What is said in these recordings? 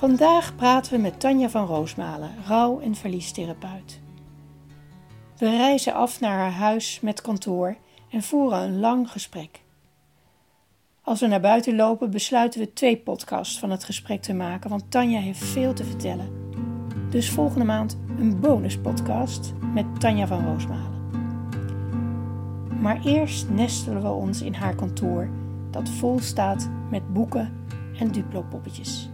Vandaag praten we met Tanja van Roosmalen, rouw- en verliestherapeut. We reizen af naar haar huis met kantoor en voeren een lang gesprek. Als we naar buiten lopen, besluiten we twee podcasts van het gesprek te maken, want Tanja heeft veel te vertellen. Dus volgende maand een bonuspodcast met Tanja van Roosmalen. Maar eerst nestelen we ons in haar kantoor, dat vol staat met boeken en duplo-poppetjes.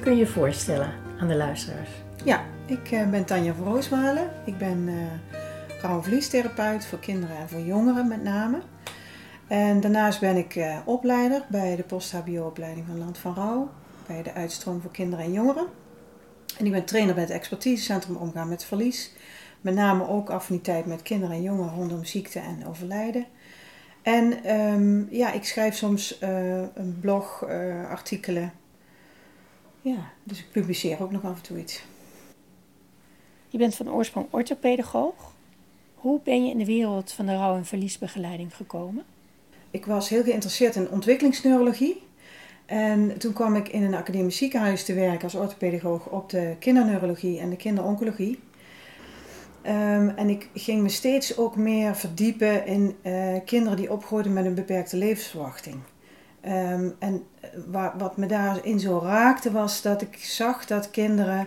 Kun je voorstellen aan de luisteraars? Ja, ik eh, ben Tanja van Roosmalen. Ik ben uh, rouw- en verliestherapeut voor kinderen en voor jongeren met name. En daarnaast ben ik uh, opleider bij de post-HBO-opleiding van Land van Rouw, bij de uitstroom voor kinderen en jongeren. En ik ben trainer bij het expertisecentrum Omgaan met Verlies. Met name ook affiniteit met kinderen en jongeren rondom ziekte en overlijden. En um, ja, ik schrijf soms een blog, artikelen ja, dus ik publiceer ook nog af en toe iets. Je bent van oorsprong orthopedagoog. Hoe ben je in de wereld van de rouw- en verliesbegeleiding gekomen? Ik was heel geïnteresseerd in ontwikkelingsneurologie. En toen kwam ik in een academisch ziekenhuis te werken als orthopedagoog op de kinderneurologie en de kinderoncologie. Um, en ik ging me steeds ook meer verdiepen in uh, kinderen die opgroeiden met een beperkte levensverwachting. Um, en waar, wat me daarin zo raakte was dat ik zag dat kinderen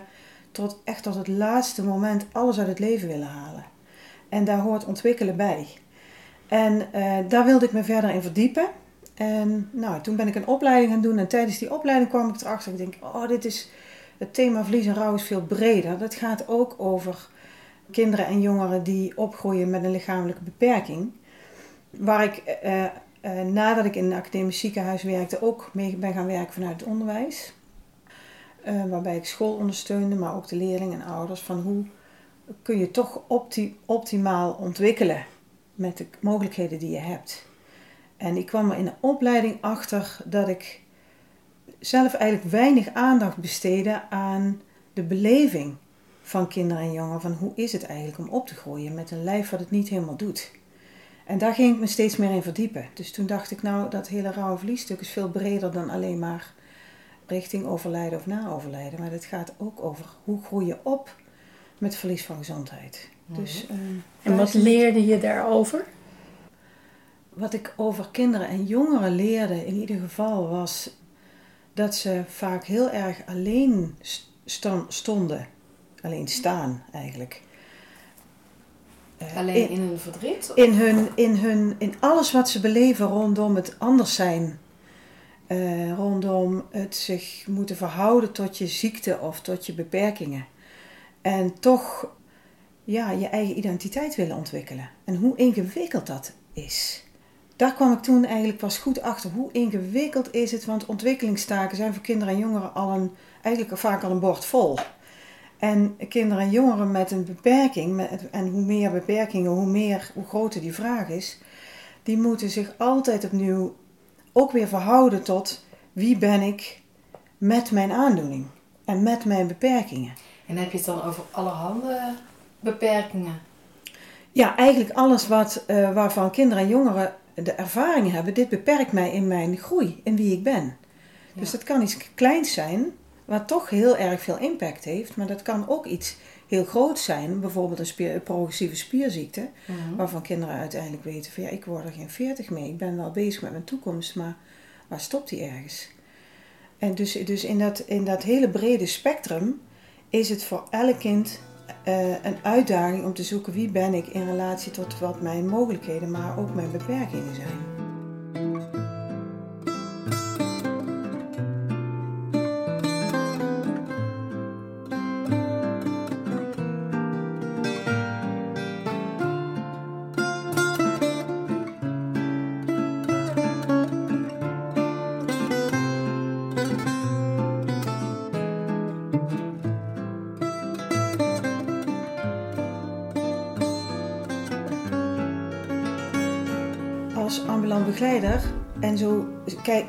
tot echt tot het laatste moment alles uit het leven willen halen. En daar hoort ontwikkelen bij. En uh, daar wilde ik me verder in verdiepen. En nou, toen ben ik een opleiding gaan doen. En tijdens die opleiding kwam ik erachter. Ik denk, oh, dit is het thema verlies en rouw is veel breder. Dat gaat ook over kinderen en jongeren die opgroeien met een lichamelijke beperking. Waar ik uh, uh, nadat ik in een academisch ziekenhuis werkte, ook mee ben gaan werken vanuit het onderwijs. Uh, waarbij ik school ondersteunde, maar ook de leerlingen en ouders. Van hoe kun je toch opti optimaal ontwikkelen met de mogelijkheden die je hebt. En ik kwam er in de opleiding achter dat ik zelf eigenlijk weinig aandacht besteedde aan de beleving van kinderen en jongeren. Van hoe is het eigenlijk om op te groeien met een lijf wat het niet helemaal doet. En daar ging ik me steeds meer in verdiepen. Dus toen dacht ik, nou, dat hele rouw- en verliesstuk is veel breder dan alleen maar richting overlijden of na overlijden. Maar het gaat ook over hoe groei je op met verlies van gezondheid. Dus, uh, en wat leerde je daarover? Wat ik over kinderen en jongeren leerde in ieder geval was dat ze vaak heel erg alleen stonden. Alleen staan eigenlijk. Alleen in, in hun verdriet? In, hun, in, hun, in alles wat ze beleven rondom het anders zijn. Uh, rondom het zich moeten verhouden tot je ziekte of tot je beperkingen. En toch ja, je eigen identiteit willen ontwikkelen. En hoe ingewikkeld dat is. Daar kwam ik toen eigenlijk pas goed achter. Hoe ingewikkeld is het? Want ontwikkelingstaken zijn voor kinderen en jongeren al een, eigenlijk vaak al een bord vol. En kinderen en jongeren met een beperking, met, en hoe meer beperkingen, hoe, meer, hoe groter die vraag is, die moeten zich altijd opnieuw ook weer verhouden tot wie ben ik met mijn aandoening en met mijn beperkingen. En heb je het dan over allerhande beperkingen? Ja, eigenlijk alles wat, uh, waarvan kinderen en jongeren de ervaring hebben, dit beperkt mij in mijn groei, in wie ik ben. Dus dat kan iets kleins zijn, wat toch heel erg veel impact heeft, maar dat kan ook iets heel groot zijn, bijvoorbeeld een, spier, een progressieve spierziekte, Mhm. waarvan kinderen uiteindelijk weten van ja, ik word er geen 40 mee, ik ben wel bezig met mijn toekomst, maar waar stopt die ergens? En dus, dus in, dat, in dat hele brede spectrum is het voor elk kind eh, een uitdaging om te zoeken wie ben ik in relatie tot wat mijn mogelijkheden, maar ook mijn beperkingen zijn.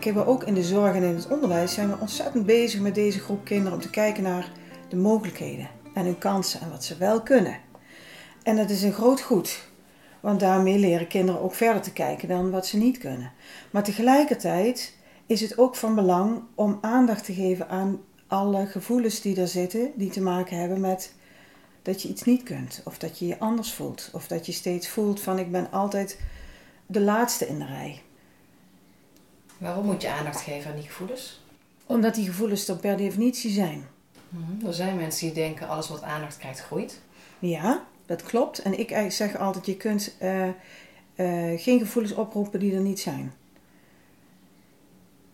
Kijken we ook in de zorg en in het onderwijs, zijn we ontzettend bezig met deze groep kinderen om te kijken naar de mogelijkheden en hun kansen en wat ze wel kunnen. En dat is een groot goed, want daarmee leren kinderen ook verder te kijken dan wat ze niet kunnen. Maar tegelijkertijd is het ook van belang om aandacht te geven aan alle gevoelens die er zitten, die te maken hebben met dat je iets niet kunt, of dat je je anders voelt, of dat je steeds voelt van ik ben altijd de laatste in de rij. Waarom moet je aandacht geven aan die gevoelens? Omdat die gevoelens er per definitie zijn. Mhm. Er zijn mensen die denken alles wat aandacht krijgt groeit. Ja, dat klopt. En ik eigenlijk zeg altijd, je kunt eh, eh, geen gevoelens oproepen die er niet zijn.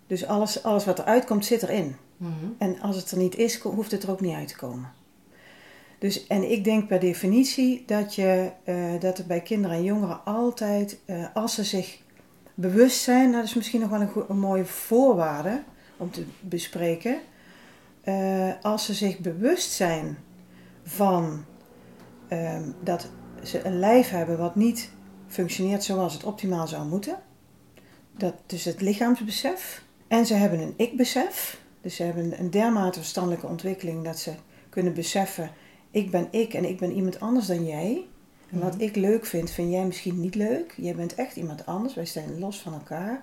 Dus alles, alles wat eruit komt, zit erin. Mhm. En als het er niet is, hoeft het er ook niet uit te komen. Dus, en ik denk per definitie dat, je, eh, dat er bij kinderen en jongeren altijd, als ze zich bewust zijn, dat is misschien nog wel een mooie voorwaarde om te bespreken, eh, als ze zich bewust zijn van ehm, dat ze een lijf hebben wat niet functioneert zoals het optimaal zou moeten, dat, dus het lichaamsbesef, en ze hebben een ik-besef, dus ze hebben een dermate verstandelijke ontwikkeling dat ze kunnen beseffen: ik ben ik en ik ben iemand anders dan jij. En wat ik leuk vind, vind jij misschien niet leuk. Jij bent echt iemand anders. Wij zijn los van elkaar.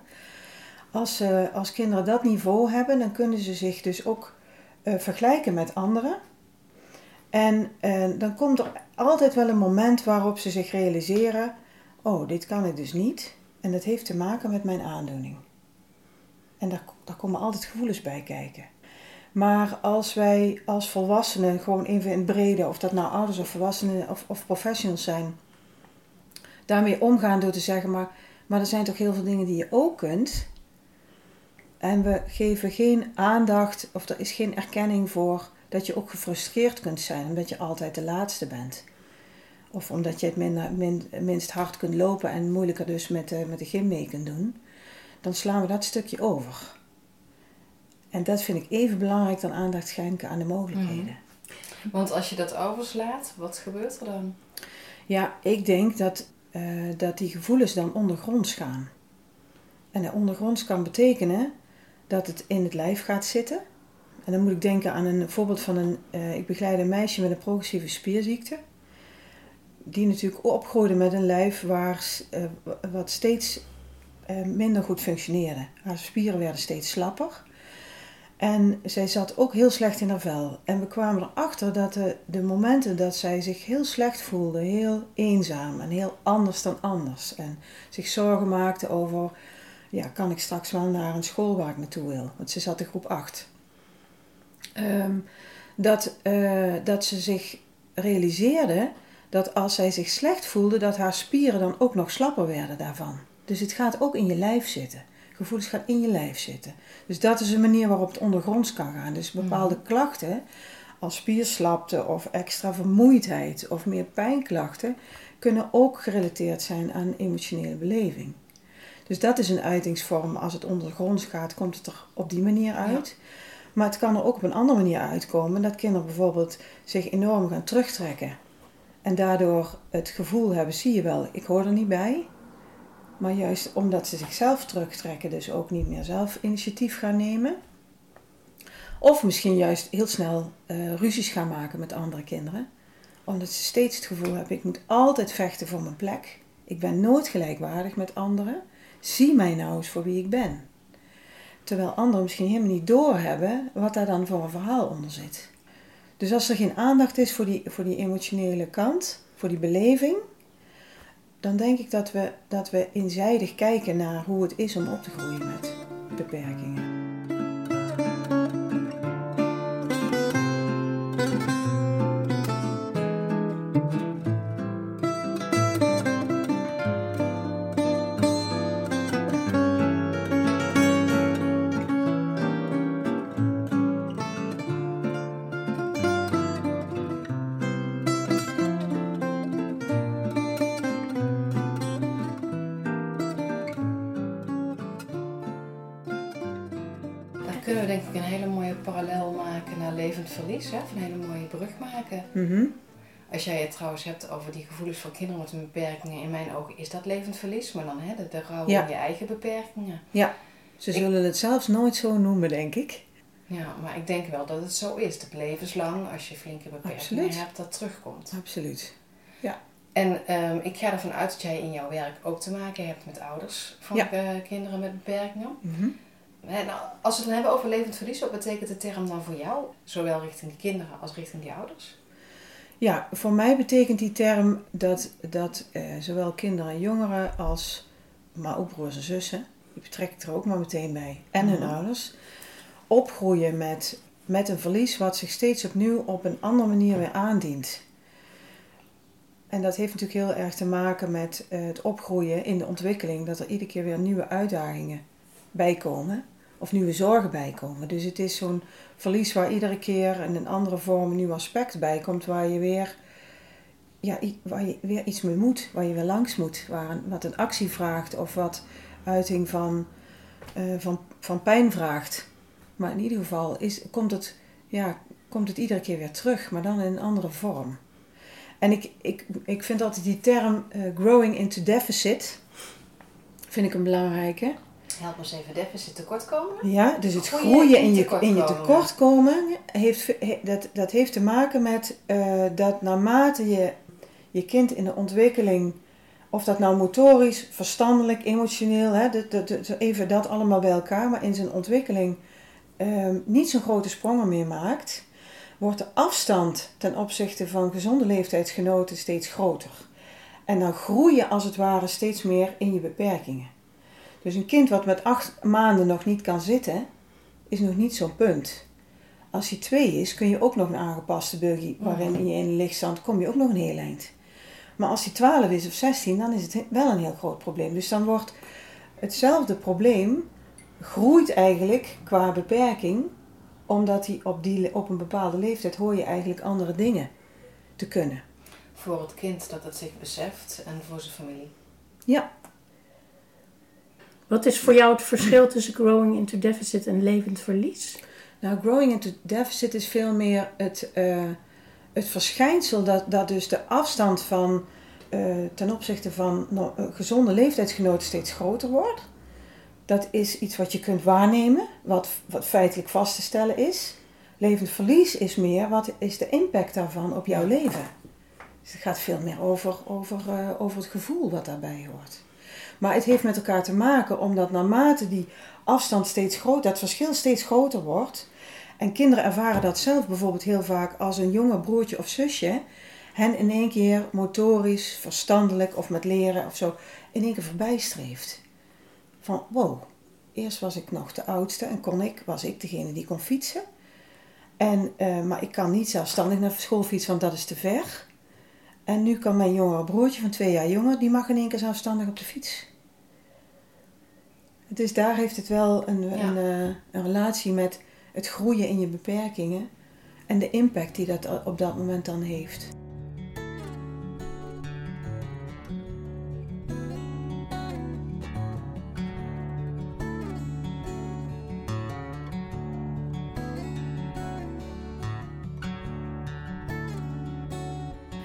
Als, ze als kinderen dat niveau hebben, dan kunnen ze zich dus ook eh, vergelijken met anderen. En eh, dan komt er altijd wel een moment waarop ze zich realiseren: oh, dit kan ik dus niet. En dat heeft te maken met mijn aandoening. En daar, daar komen altijd gevoelens bij kijken. Maar als wij als volwassenen, gewoon even in het brede, of dat nou ouders of volwassenen of, of professionals zijn, daarmee omgaan door te zeggen, maar, maar er zijn toch heel veel dingen die je ook kunt. En we geven geen aandacht, of er is geen erkenning voor dat je ook gefrustreerd kunt zijn, omdat je altijd de laatste bent. Of omdat je het min, minst hard kunt lopen en moeilijker dus met de, met de gym mee kunt doen. Dan slaan we dat stukje over. En dat vind ik even belangrijk dan aandacht schenken aan de mogelijkheden. Want als je dat overslaat, wat gebeurt er dan? Ja, ik denk dat, eh, dat die gevoelens dan ondergronds gaan. En ondergronds kan betekenen dat het in het lijf gaat zitten. En dan moet ik denken aan een voorbeeld van een... eh, ik begeleid een meisje met een progressieve spierziekte. Die natuurlijk opgroeide met een lijf waar, eh, wat steeds minder goed functioneerde. Haar spieren werden steeds slapper. En zij zat ook heel slecht in haar vel. En we kwamen erachter dat de, momenten dat zij zich heel slecht voelde, heel eenzaam en heel anders dan anders. En zich zorgen maakte over, ja, kan ik straks wel naar een school waar ik naartoe wil? Want ze zat in groep 8. Ehm, dat, eh, dat ze zich realiseerde dat als zij zich slecht voelde, dat haar spieren dan ook nog slapper werden daarvan. Dus het gaat ook in je lijf zitten. Gevoelens gaan in je lijf zitten. Dus dat is een manier waarop het ondergronds kan gaan. Dus bepaalde klachten, als spierslapte of extra vermoeidheid of meer pijnklachten, kunnen ook gerelateerd zijn aan emotionele beleving. Dus dat is een uitingsvorm. Als het ondergronds gaat, komt het er op die manier uit. Maar het kan er ook op een andere manier uitkomen. Dat kinderen bijvoorbeeld zich enorm gaan terugtrekken. En daardoor het gevoel hebben, zie je wel, ik hoor er niet bij. Maar juist omdat ze zichzelf terugtrekken, dus ook niet meer zelf initiatief gaan nemen. Of misschien juist heel snel uh, ruzies gaan maken met andere kinderen. Omdat ze steeds het gevoel hebben, ik moet altijd vechten voor mijn plek. Ik ben nooit gelijkwaardig met anderen. zie mij nou eens voor wie ik ben. Terwijl anderen misschien helemaal niet doorhebben wat daar dan voor een verhaal onder zit. Dus als er geen aandacht is voor die, voor die emotionele kant, voor die beleving, dan denk ik dat we, dat we eenzijdig kijken naar hoe het is om op te groeien met beperkingen. Kunnen we denk ik een hele mooie parallel maken naar levend verlies. Hè? Of een hele mooie brug maken. Mhm. Als jij het trouwens hebt over die gevoelens van kinderen met beperkingen, in mijn ogen is dat levend verlies, maar dan hè, de, de rouw Ja. je eigen beperkingen. Ja, ze zullen het zelfs nooit zo noemen, denk ik. Ja, maar ik denk wel dat het zo is. Dat levenslang, als je flinke beperkingen Absoluut. hebt, dat terugkomt. Absoluut. En ehm, ik ga ervan uit dat jij in jouw werk ook te maken hebt met ouders van Ja. kinderen met beperkingen. Mhm. En als we het dan hebben over levend verlies, wat betekent de term dan voor jou? Zowel richting de kinderen als richting die ouders? Ja, voor mij betekent die term dat, dat eh, zowel kinderen en jongeren als, maar ook broers en zussen, die betrek ik er ook maar meteen bij, en hun Mhm. ouders, opgroeien met, met een verlies wat zich steeds opnieuw op een andere manier weer aandient. En dat heeft natuurlijk heel erg te maken met eh, het opgroeien in de ontwikkeling, dat er iedere keer weer nieuwe uitdagingen bij komen of nieuwe zorgen bij komen. Dus het is zo'n verlies waar iedere keer in een andere vorm een nieuw aspect bij komt, waar je weer, ja, waar je weer iets mee moet, waar je weer langs moet, waar een, wat een actie vraagt of wat uiting van, eh, van, van pijn vraagt. Maar in ieder geval is, komt, het, ja, komt het iedere keer weer terug, maar dan in een andere vorm. En ik, ik, ik vind altijd die term eh, growing into deficit, vind ik een belangrijke. Help ons even deficit tekortkomingen. Ja, dus het Groeien groeien in je, in je tekortkomen, heeft, he- dat, dat heeft te maken met eh, dat naarmate je je kind in de ontwikkeling, of dat nou motorisch, verstandelijk, emotioneel, hè, dat, dat, dat- even dat allemaal bij elkaar, maar in zijn ontwikkeling ehm, niet zo'n grote sprongen meer maakt, wordt de afstand ten opzichte van gezonde leeftijdsgenoten steeds groter. En dan groei je als het ware steeds meer in je beperkingen. Dus een kind wat met acht maanden nog niet kan zitten, is nog niet zo'n punt. Als hij twee is, kun je ook nog een aangepaste buggy, waarin je in lichtstand kom je ook nog een heel eind. Maar als hij 12 is of 16, dan is het wel een heel groot probleem. Dus dan wordt hetzelfde probleem, groeit eigenlijk qua beperking, omdat hij op, die, op een bepaalde leeftijd hoor je eigenlijk andere dingen te kunnen. Voor het kind dat het zich beseft en voor zijn familie. Ja, Wat is voor jou het verschil tussen growing into deficit en levend verlies? Nou, growing into deficit is veel meer het, eh, het verschijnsel dat, dat dus de afstand van eh, ten opzichte van eh, gezonde leeftijdsgenoten steeds groter wordt. Dat is iets wat je kunt waarnemen, wat, wat feitelijk vast te stellen is. Levend verlies is meer, wat is de impact daarvan op jouw leven? Dus het gaat veel meer over, over, over het gevoel wat daarbij hoort. Maar het heeft met elkaar te maken omdat naarmate die afstand steeds groter, dat verschil steeds groter wordt. En kinderen ervaren dat zelf bijvoorbeeld heel vaak als een jonger broertje of zusje hen in één keer motorisch, verstandelijk of met leren of zo in één keer voorbij streeft. Van wow, eerst was ik nog de oudste en kon ik, was ik degene die kon fietsen. En, eh, maar ik kan niet zelfstandig naar school fietsen, want dat is te ver. En nu kan mijn jongere broertje van twee jaar jonger, die mag in één keer zelfstandig op de fiets. Dus daar heeft het wel een, Ja. een, eh, een relatie met het groeien in je beperkingen en de impact die dat op dat moment dan heeft.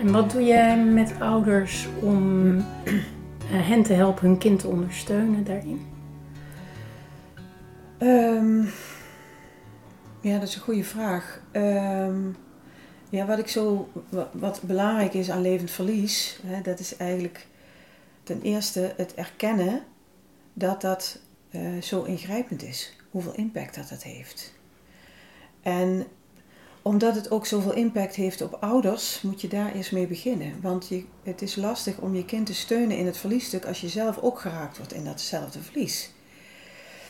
En wat doe je met ouders om eh, hen te helpen hun kind te ondersteunen daarin? Ehm, ja, dat is een goede vraag. Ehm, ja, wat ik zo, wa- wat belangrijk is aan levend verlies, hè, dat is eigenlijk ten eerste het erkennen dat dat uh, zo ingrijpend is. Hoeveel impact dat dat heeft. En omdat het ook zoveel impact heeft op ouders, moet je daar eerst mee beginnen. Want je, het is lastig om je kind te steunen in het verliesstuk als je zelf ook geraakt wordt in datzelfde verlies.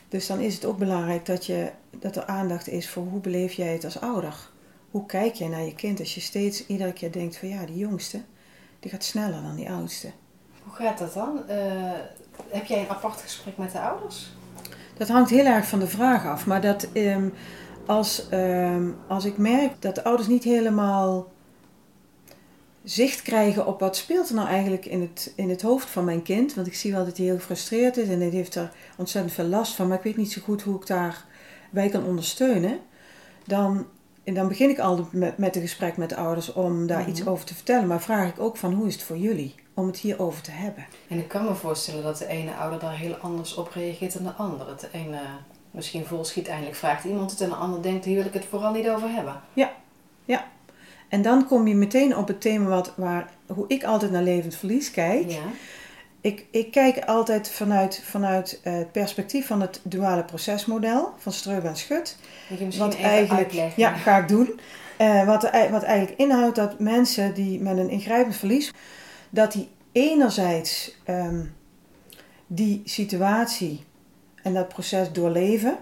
Dus dan is het ook belangrijk dat, je, dat er aandacht is voor hoe beleef jij het als ouder. Hoe kijk jij naar je kind als je steeds iedere keer denkt van ja, die jongste, die gaat sneller dan die oudste. Hoe gaat dat dan? Uh, heb jij een apart gesprek met de ouders? Dat hangt heel erg van de vraag af. Maar dat, um, als, ehm, als ik merk dat de ouders niet helemaal zicht krijgen op wat speelt er nou eigenlijk in het, in het hoofd van mijn kind. Want ik zie wel dat hij heel gefrustreerd is en hij heeft er ontzettend veel last van. Maar ik weet niet zo goed hoe ik daarbij kan ondersteunen. Dan, en dan begin ik al met, met een gesprek met de ouders om daar iets mhm. over te vertellen. Maar vraag ik ook van hoe is het voor jullie? Om het hierover te hebben. En ik kan me voorstellen dat de ene ouder daar heel anders op reageert dan de andere. De ene misschien volschiet eindelijk vraagt iemand het en de ander denkt hier wil ik het vooral niet over hebben. Ja, ja. En dan kom je meteen op het thema wat, waar, hoe ik altijd naar levend verlies kijk. Ja. Ik, ik kijk altijd vanuit, vanuit het perspectief van het duale procesmodel van Streub en Schut. wat eigenlijk, Ja, ga ik doen. Uh, wat, wat eigenlijk inhoudt dat mensen die met een ingrijpend verlies, dat die enerzijds um, die situatie en dat proces doorleven.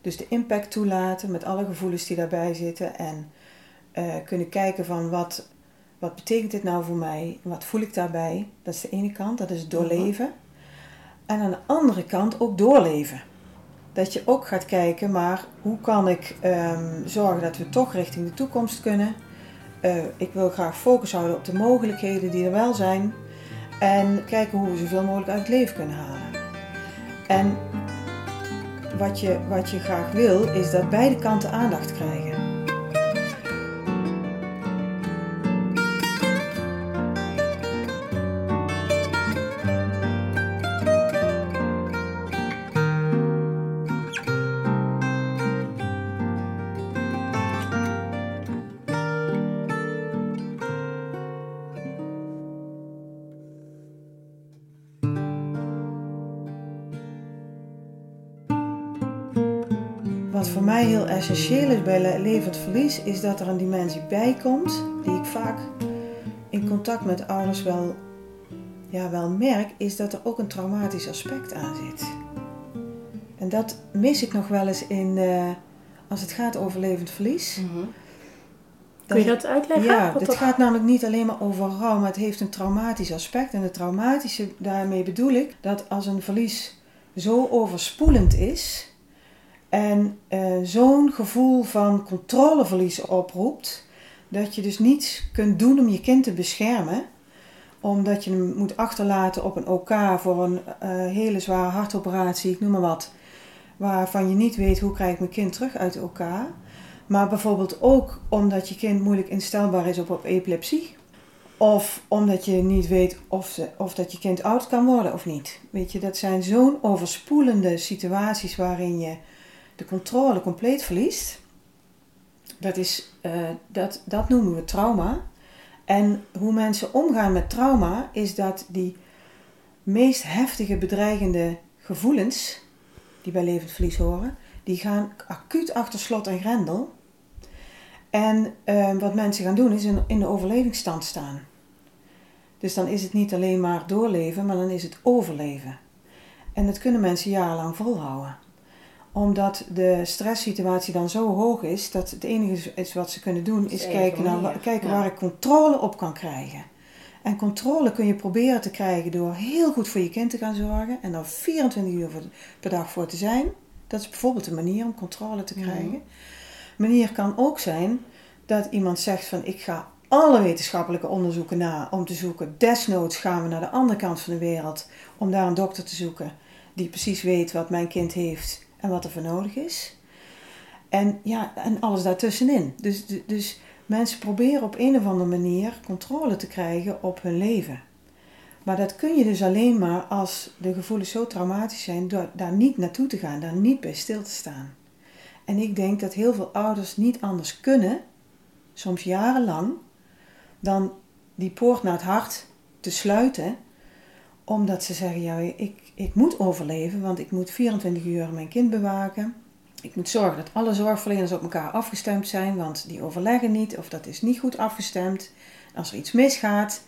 Dus de impact toelaten met alle gevoelens die daarbij zitten. En uh, kunnen kijken van wat, wat betekent dit nou voor mij? Wat voel ik daarbij? Dat is de ene kant, dat is doorleven. En aan de andere kant ook doorleven. Dat je ook gaat kijken, maar hoe kan ik um, zorgen dat we toch richting de toekomst kunnen? Uh, ik wil graag focus houden op de mogelijkheden die er wel zijn. En kijken hoe we zoveel mogelijk uit het leven kunnen halen. En wat je, wat je graag wil, is dat beide kanten aandacht krijgen. Voor mij heel essentieel is bij levend verlies, is dat er een dimensie bij komt, die ik vaak in contact met ouders wel, ja, wel merk, is dat er ook een traumatisch aspect aan zit. En dat mis ik nog wel eens in, uh, als het gaat over levend verlies. Mm -hmm. Kun je dat uitleggen? Ja, het gaat namelijk niet alleen maar over rouw, maar het heeft een traumatisch aspect. En het traumatische, daarmee bedoel ik dat als een verlies zo overspoelend is, en uh, zo'n gevoel van controleverlies oproept, dat je dus niets kunt doen om je kind te beschermen, omdat je hem moet achterlaten op een OK voor een uh, hele zware hartoperatie, ik noem maar wat, waarvan je niet weet hoe krijg ik mijn kind terug uit de OK. Maar bijvoorbeeld ook omdat je kind moeilijk instelbaar is op, epilepsie. Of omdat je niet weet of, of dat je kind oud kan worden of niet. Weet je, dat zijn zo'n overspoelende situaties waarin je de controle compleet verliest. Dat, is, uh, dat, dat noemen we trauma. En hoe mensen omgaan met trauma is dat die meest heftige bedreigende gevoelens, die bij levend verlies horen, die gaan acuut achter slot en grendel. En uh, wat mensen gaan doen is in, in de overlevingsstand staan. Dus dan is het niet alleen maar doorleven, maar dan is het overleven. En dat kunnen mensen jarenlang volhouden omdat de stresssituatie dan zo hoog is dat het enige is wat ze kunnen doen is kijken, naar, kijken waar ik controle op kan krijgen. En controle kun je proberen te krijgen door heel goed voor je kind te gaan zorgen en er 24 uur per dag voor te zijn. Dat is bijvoorbeeld een manier om controle te krijgen. Manier kan ook zijn dat iemand zegt van ik ga alle wetenschappelijke onderzoeken na om te zoeken. Desnoods gaan we naar de andere kant van de wereld om daar een dokter te zoeken die precies weet wat mijn kind heeft en wat er voor nodig is. En ja, en alles daartussenin. Dus, dus mensen proberen op een of andere manier controle te krijgen op hun leven. Maar dat kun je dus alleen maar als de gevoelens zo traumatisch zijn, door daar niet naartoe te gaan, daar niet bij stil te staan. En ik denk dat heel veel ouders niet anders kunnen, soms jarenlang, dan die poort naar het hart te sluiten Omdat ze zeggen, ja, ik, ik moet overleven, want ik moet 24 uur mijn kind bewaken. Ik moet zorgen dat alle zorgverleners op elkaar afgestemd zijn, want die overleggen niet of dat is niet goed afgestemd. Als er iets misgaat,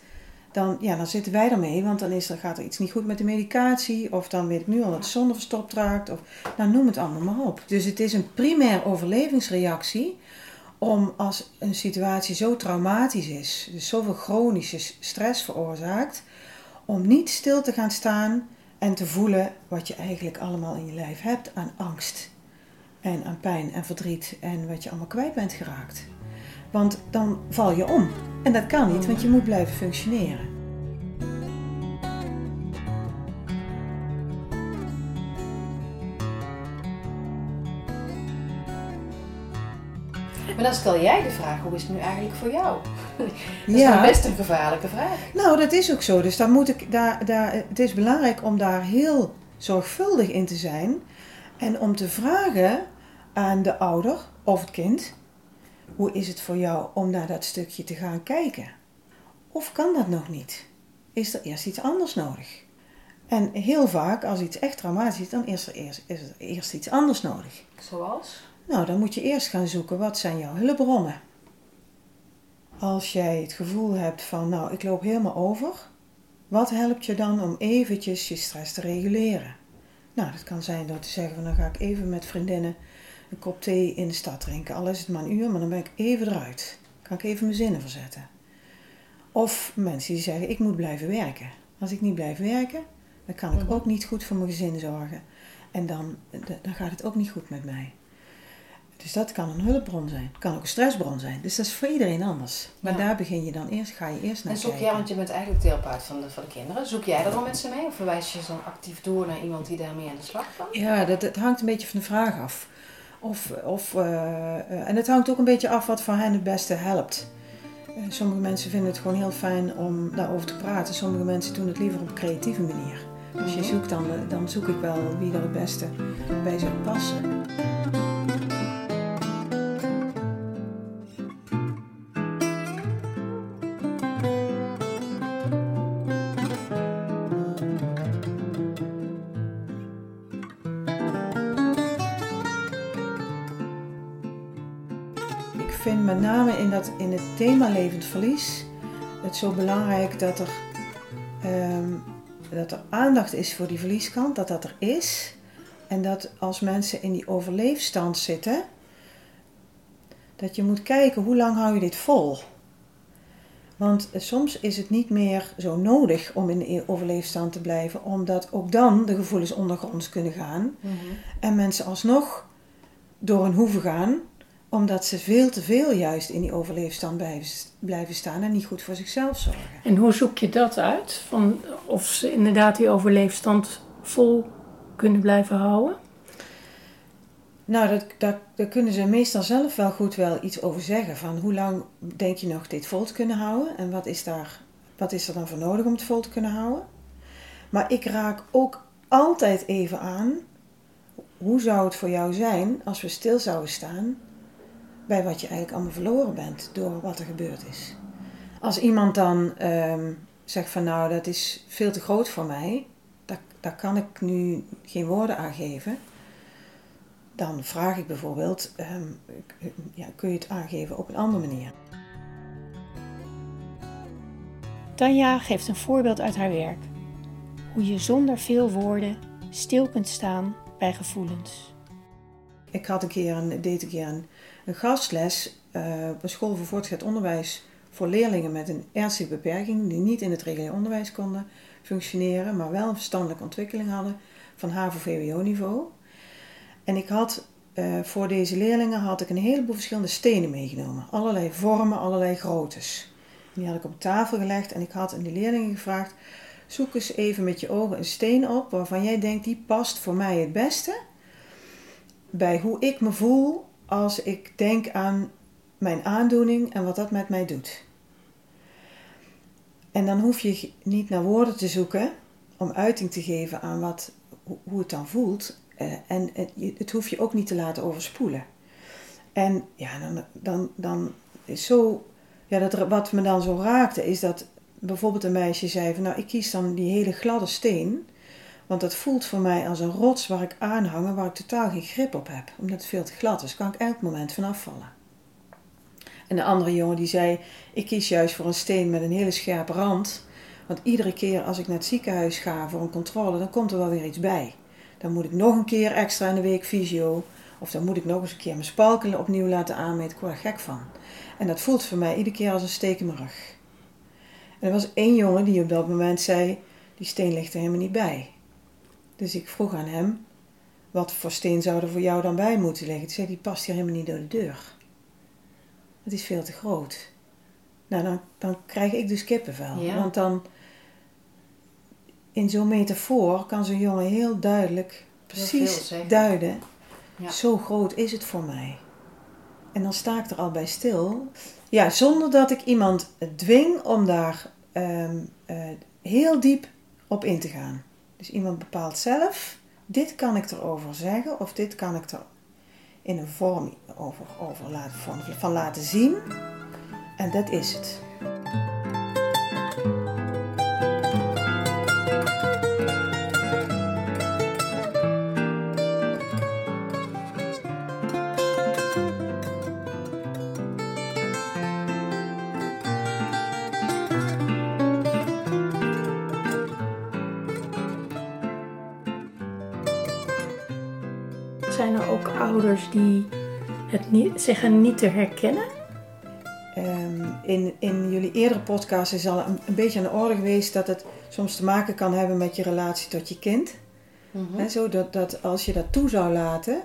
dan, ja, dan zitten wij ermee, want dan is er, gaat er iets niet goed met de medicatie, of dan weet ik nu al dat de zonde verstopt raakt, of nou, noem het allemaal maar op. Dus het is een primair overlevingsreactie om als een situatie zo traumatisch is, dus zoveel chronische stress veroorzaakt, om niet stil te gaan staan en te voelen wat je eigenlijk allemaal in je lijf hebt aan angst en aan pijn en verdriet en wat je allemaal kwijt bent geraakt. Want dan val je om. En dat kan niet, want je moet blijven functioneren. Maar dan stel jij de vraag, hoe is het nu eigenlijk voor jou? Dat is ja. best een gevaarlijke vraag. Nou, dat is ook zo. Dus dan moet ik daar, daar, het is belangrijk om daar heel zorgvuldig in te zijn. En om te vragen aan de ouder of het kind: hoe is het voor jou om naar dat stukje te gaan kijken? Of kan dat nog niet? Is er eerst iets anders nodig? En heel vaak, als iets echt traumatisch is, dan is er eerst, is er eerst iets anders nodig. Zoals? Nou, dan moet je eerst gaan zoeken, wat zijn jouw hulpbronnen? Als jij het gevoel hebt van, nou, ik loop helemaal over, wat helpt je dan om eventjes je stress te reguleren? Nou, dat kan zijn door te zeggen, van, dan ga ik even met vriendinnen een kop thee in de stad drinken. Al is het maar een uur, maar dan ben ik even eruit. Kan ik even mijn zinnen verzetten. Of mensen die zeggen, ik moet blijven werken. Als ik niet blijf werken, dan kan ik mhm. ook niet goed voor mijn gezin zorgen. En dan, dan gaat het ook niet goed met mij. Dus dat kan een hulpbron zijn. Het kan ook een stressbron zijn. Dus dat is voor iedereen anders. Maar daar begin je dan eerst, ga je eerst naar En zoek jij, want je bent eigenlijk therapeut van de, van de kinderen. Zoek jij dat dan met ze mee? Of verwijs je ze dan actief door naar iemand die daarmee aan de slag kan? Ja, dat, het hangt een beetje van de vraag af. Of, of, uh, en het hangt ook een beetje af wat voor hen het beste helpt. Uh, sommige mensen vinden het gewoon heel fijn om daarover te praten. Sommige mensen doen het liever op een creatieve manier. Dus je mhm. zoekt dan, dan zoek ik wel wie er het beste bij zou passen. Vind met name in, dat, in het thema levend verlies het zo belangrijk dat er, ehm, dat er aandacht is voor die verlieskant, dat dat er is. En dat als mensen in die overleefstand zitten, dat je moet kijken hoe lang hou je dit vol. Want soms is het niet meer zo nodig om in de overleefstand te blijven, omdat ook dan de gevoelens ondergronds kunnen gaan. Mhm. En mensen alsnog door een hoeven gaan omdat ze veel te veel juist in die overleefstand blijven staan en niet goed voor zichzelf zorgen. En hoe zoek je dat uit? Van of ze inderdaad die overleefstand vol kunnen blijven houden? Nou, dat, dat, daar kunnen ze meestal zelf wel goed wel iets over zeggen. Van hoe lang denk je nog dit vol te kunnen houden? En wat is, daar, wat is er dan voor nodig om het vol te kunnen houden? Maar ik raak ook altijd even aan. Hoe zou het voor jou zijn als we stil zouden staan bij wat je eigenlijk allemaal verloren bent door wat er gebeurd is. Als iemand dan ehm, zegt van nou dat is veel te groot voor mij, daar, daar kan ik nu geen woorden aan geven. Dan vraag ik bijvoorbeeld, ehm, ja, kun je het aangeven op een andere manier? Tanja geeft een voorbeeld uit haar werk. Hoe je zonder veel woorden stil kunt staan bij gevoelens. Ik had een keer een, deed een keer een een gastles uh, op een school voor voortgezet onderwijs voor leerlingen met een ernstige beperking die niet in het regulier onderwijs konden functioneren, maar wel een verstandelijke ontwikkeling hadden van HAVO-VWO-niveau. En ik had uh, voor deze leerlingen had ik een heleboel verschillende stenen meegenomen. Allerlei vormen, allerlei groottes. Die had ik op tafel gelegd en ik had aan die leerlingen gevraagd: zoek eens even met je ogen een steen op waarvan jij denkt die past voor mij het beste bij hoe ik me voel als ik denk aan mijn aandoening en wat dat met mij doet. En dan hoef je niet naar woorden te zoeken om uiting te geven aan wat, hoe het dan voelt. Eh, en het, het hoef je ook niet te laten overspoelen. En ja, dan, dan, dan is zo. Ja, dat, wat me dan zo raakte, is dat bijvoorbeeld een meisje zei van nou ik kies dan die hele gladde steen. Want dat voelt voor mij als een rots waar ik en waar ik totaal geen grip op heb. Omdat het veel te glad is, kan ik elk moment vanaf vallen. En de andere jongen die zei, ik kies juist voor een steen met een hele scherpe rand. Want iedere keer als ik naar het ziekenhuis ga voor een controle, dan komt er wel weer iets bij. Dan moet ik nog een keer extra in de week fysio. Of dan moet ik nog eens een keer mijn spalken opnieuw laten aanmeten. Ik word er gek van. En dat voelt voor mij iedere keer als een steek in mijn rug. En er was één jongen die op dat moment zei, die steen ligt er helemaal niet bij. Dus ik vroeg aan hem, wat voor steen zou er voor jou dan bij moeten liggen? Toen zei die past hier helemaal niet door de deur. Het is veel te groot. Nou, dan, dan krijg ik dus kippenvel. Ja. Want dan, in zo'n metafoor kan zo'n jongen heel duidelijk, precies duiden, Ja. zo groot is het voor mij. En dan sta ik er al bij stil. Ja, zonder dat ik iemand dwing om daar ehm, eh, heel diep op in te gaan. Dus iemand bepaalt zelf, dit kan ik erover zeggen of dit kan ik er in een vorm over, van laten zien. En dat is het. Ouders die het niet, zeggen niet te herkennen? Ehm, in, in jullie eerdere podcast is al een, een beetje aan de orde geweest dat het soms te maken kan hebben met je relatie tot je kind. Hè, zo dat, dat als je dat toe zou laten,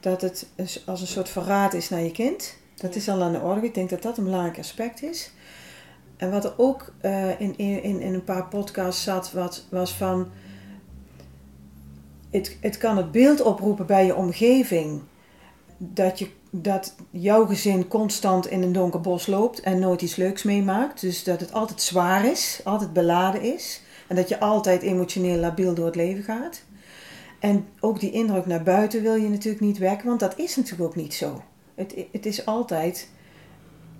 dat het een s- als een soort verraad is naar je kind. Dat is al aan de orde. Ik denk dat dat een belangrijk aspect is. En wat er ook eh, in, in, in een paar podcasts zat, wat, was van... Het, het kan het beeld oproepen bij je omgeving dat, je, dat jouw gezin constant in een donker bos loopt en nooit iets leuks meemaakt. Dus dat het altijd zwaar is, altijd beladen is. En dat je altijd emotioneel labiel door het leven gaat. En ook die indruk naar buiten wil je natuurlijk niet wekken, want dat is natuurlijk ook niet zo. Het, het is altijd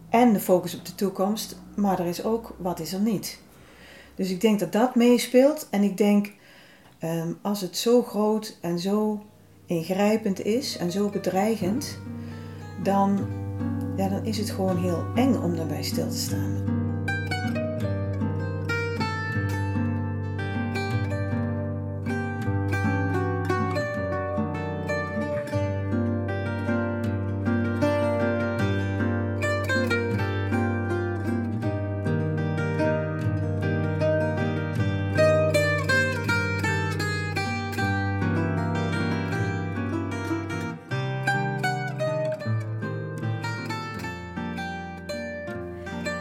en de focus op de toekomst, maar er is ook wat is er niet. Dus ik denk dat dat meespeelt. En ik denk, ehm, als het zo groot en zo ingrijpend is en zo bedreigend, dan, ja, dan is het gewoon heel eng om daarbij stil te staan.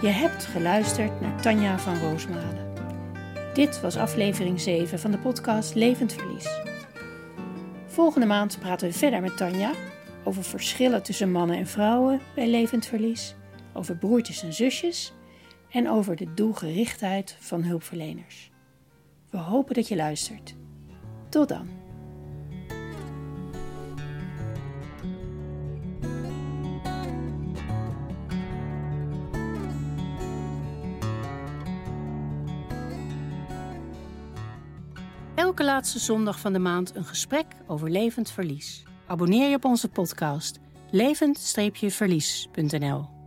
Je hebt geluisterd naar Tanja van Roosmalen. Dit was aflevering 7 van de podcast Levend Verlies. Volgende maand praten we verder met Tanja over verschillen tussen mannen en vrouwen bij levend verlies, over broertjes en zusjes en over de doelgerichtheid van hulpverleners. We hopen dat je luistert. Tot dan. Laatste zondag van de maand een gesprek over levend verlies. Abonneer je op onze podcast levend-verlies.nl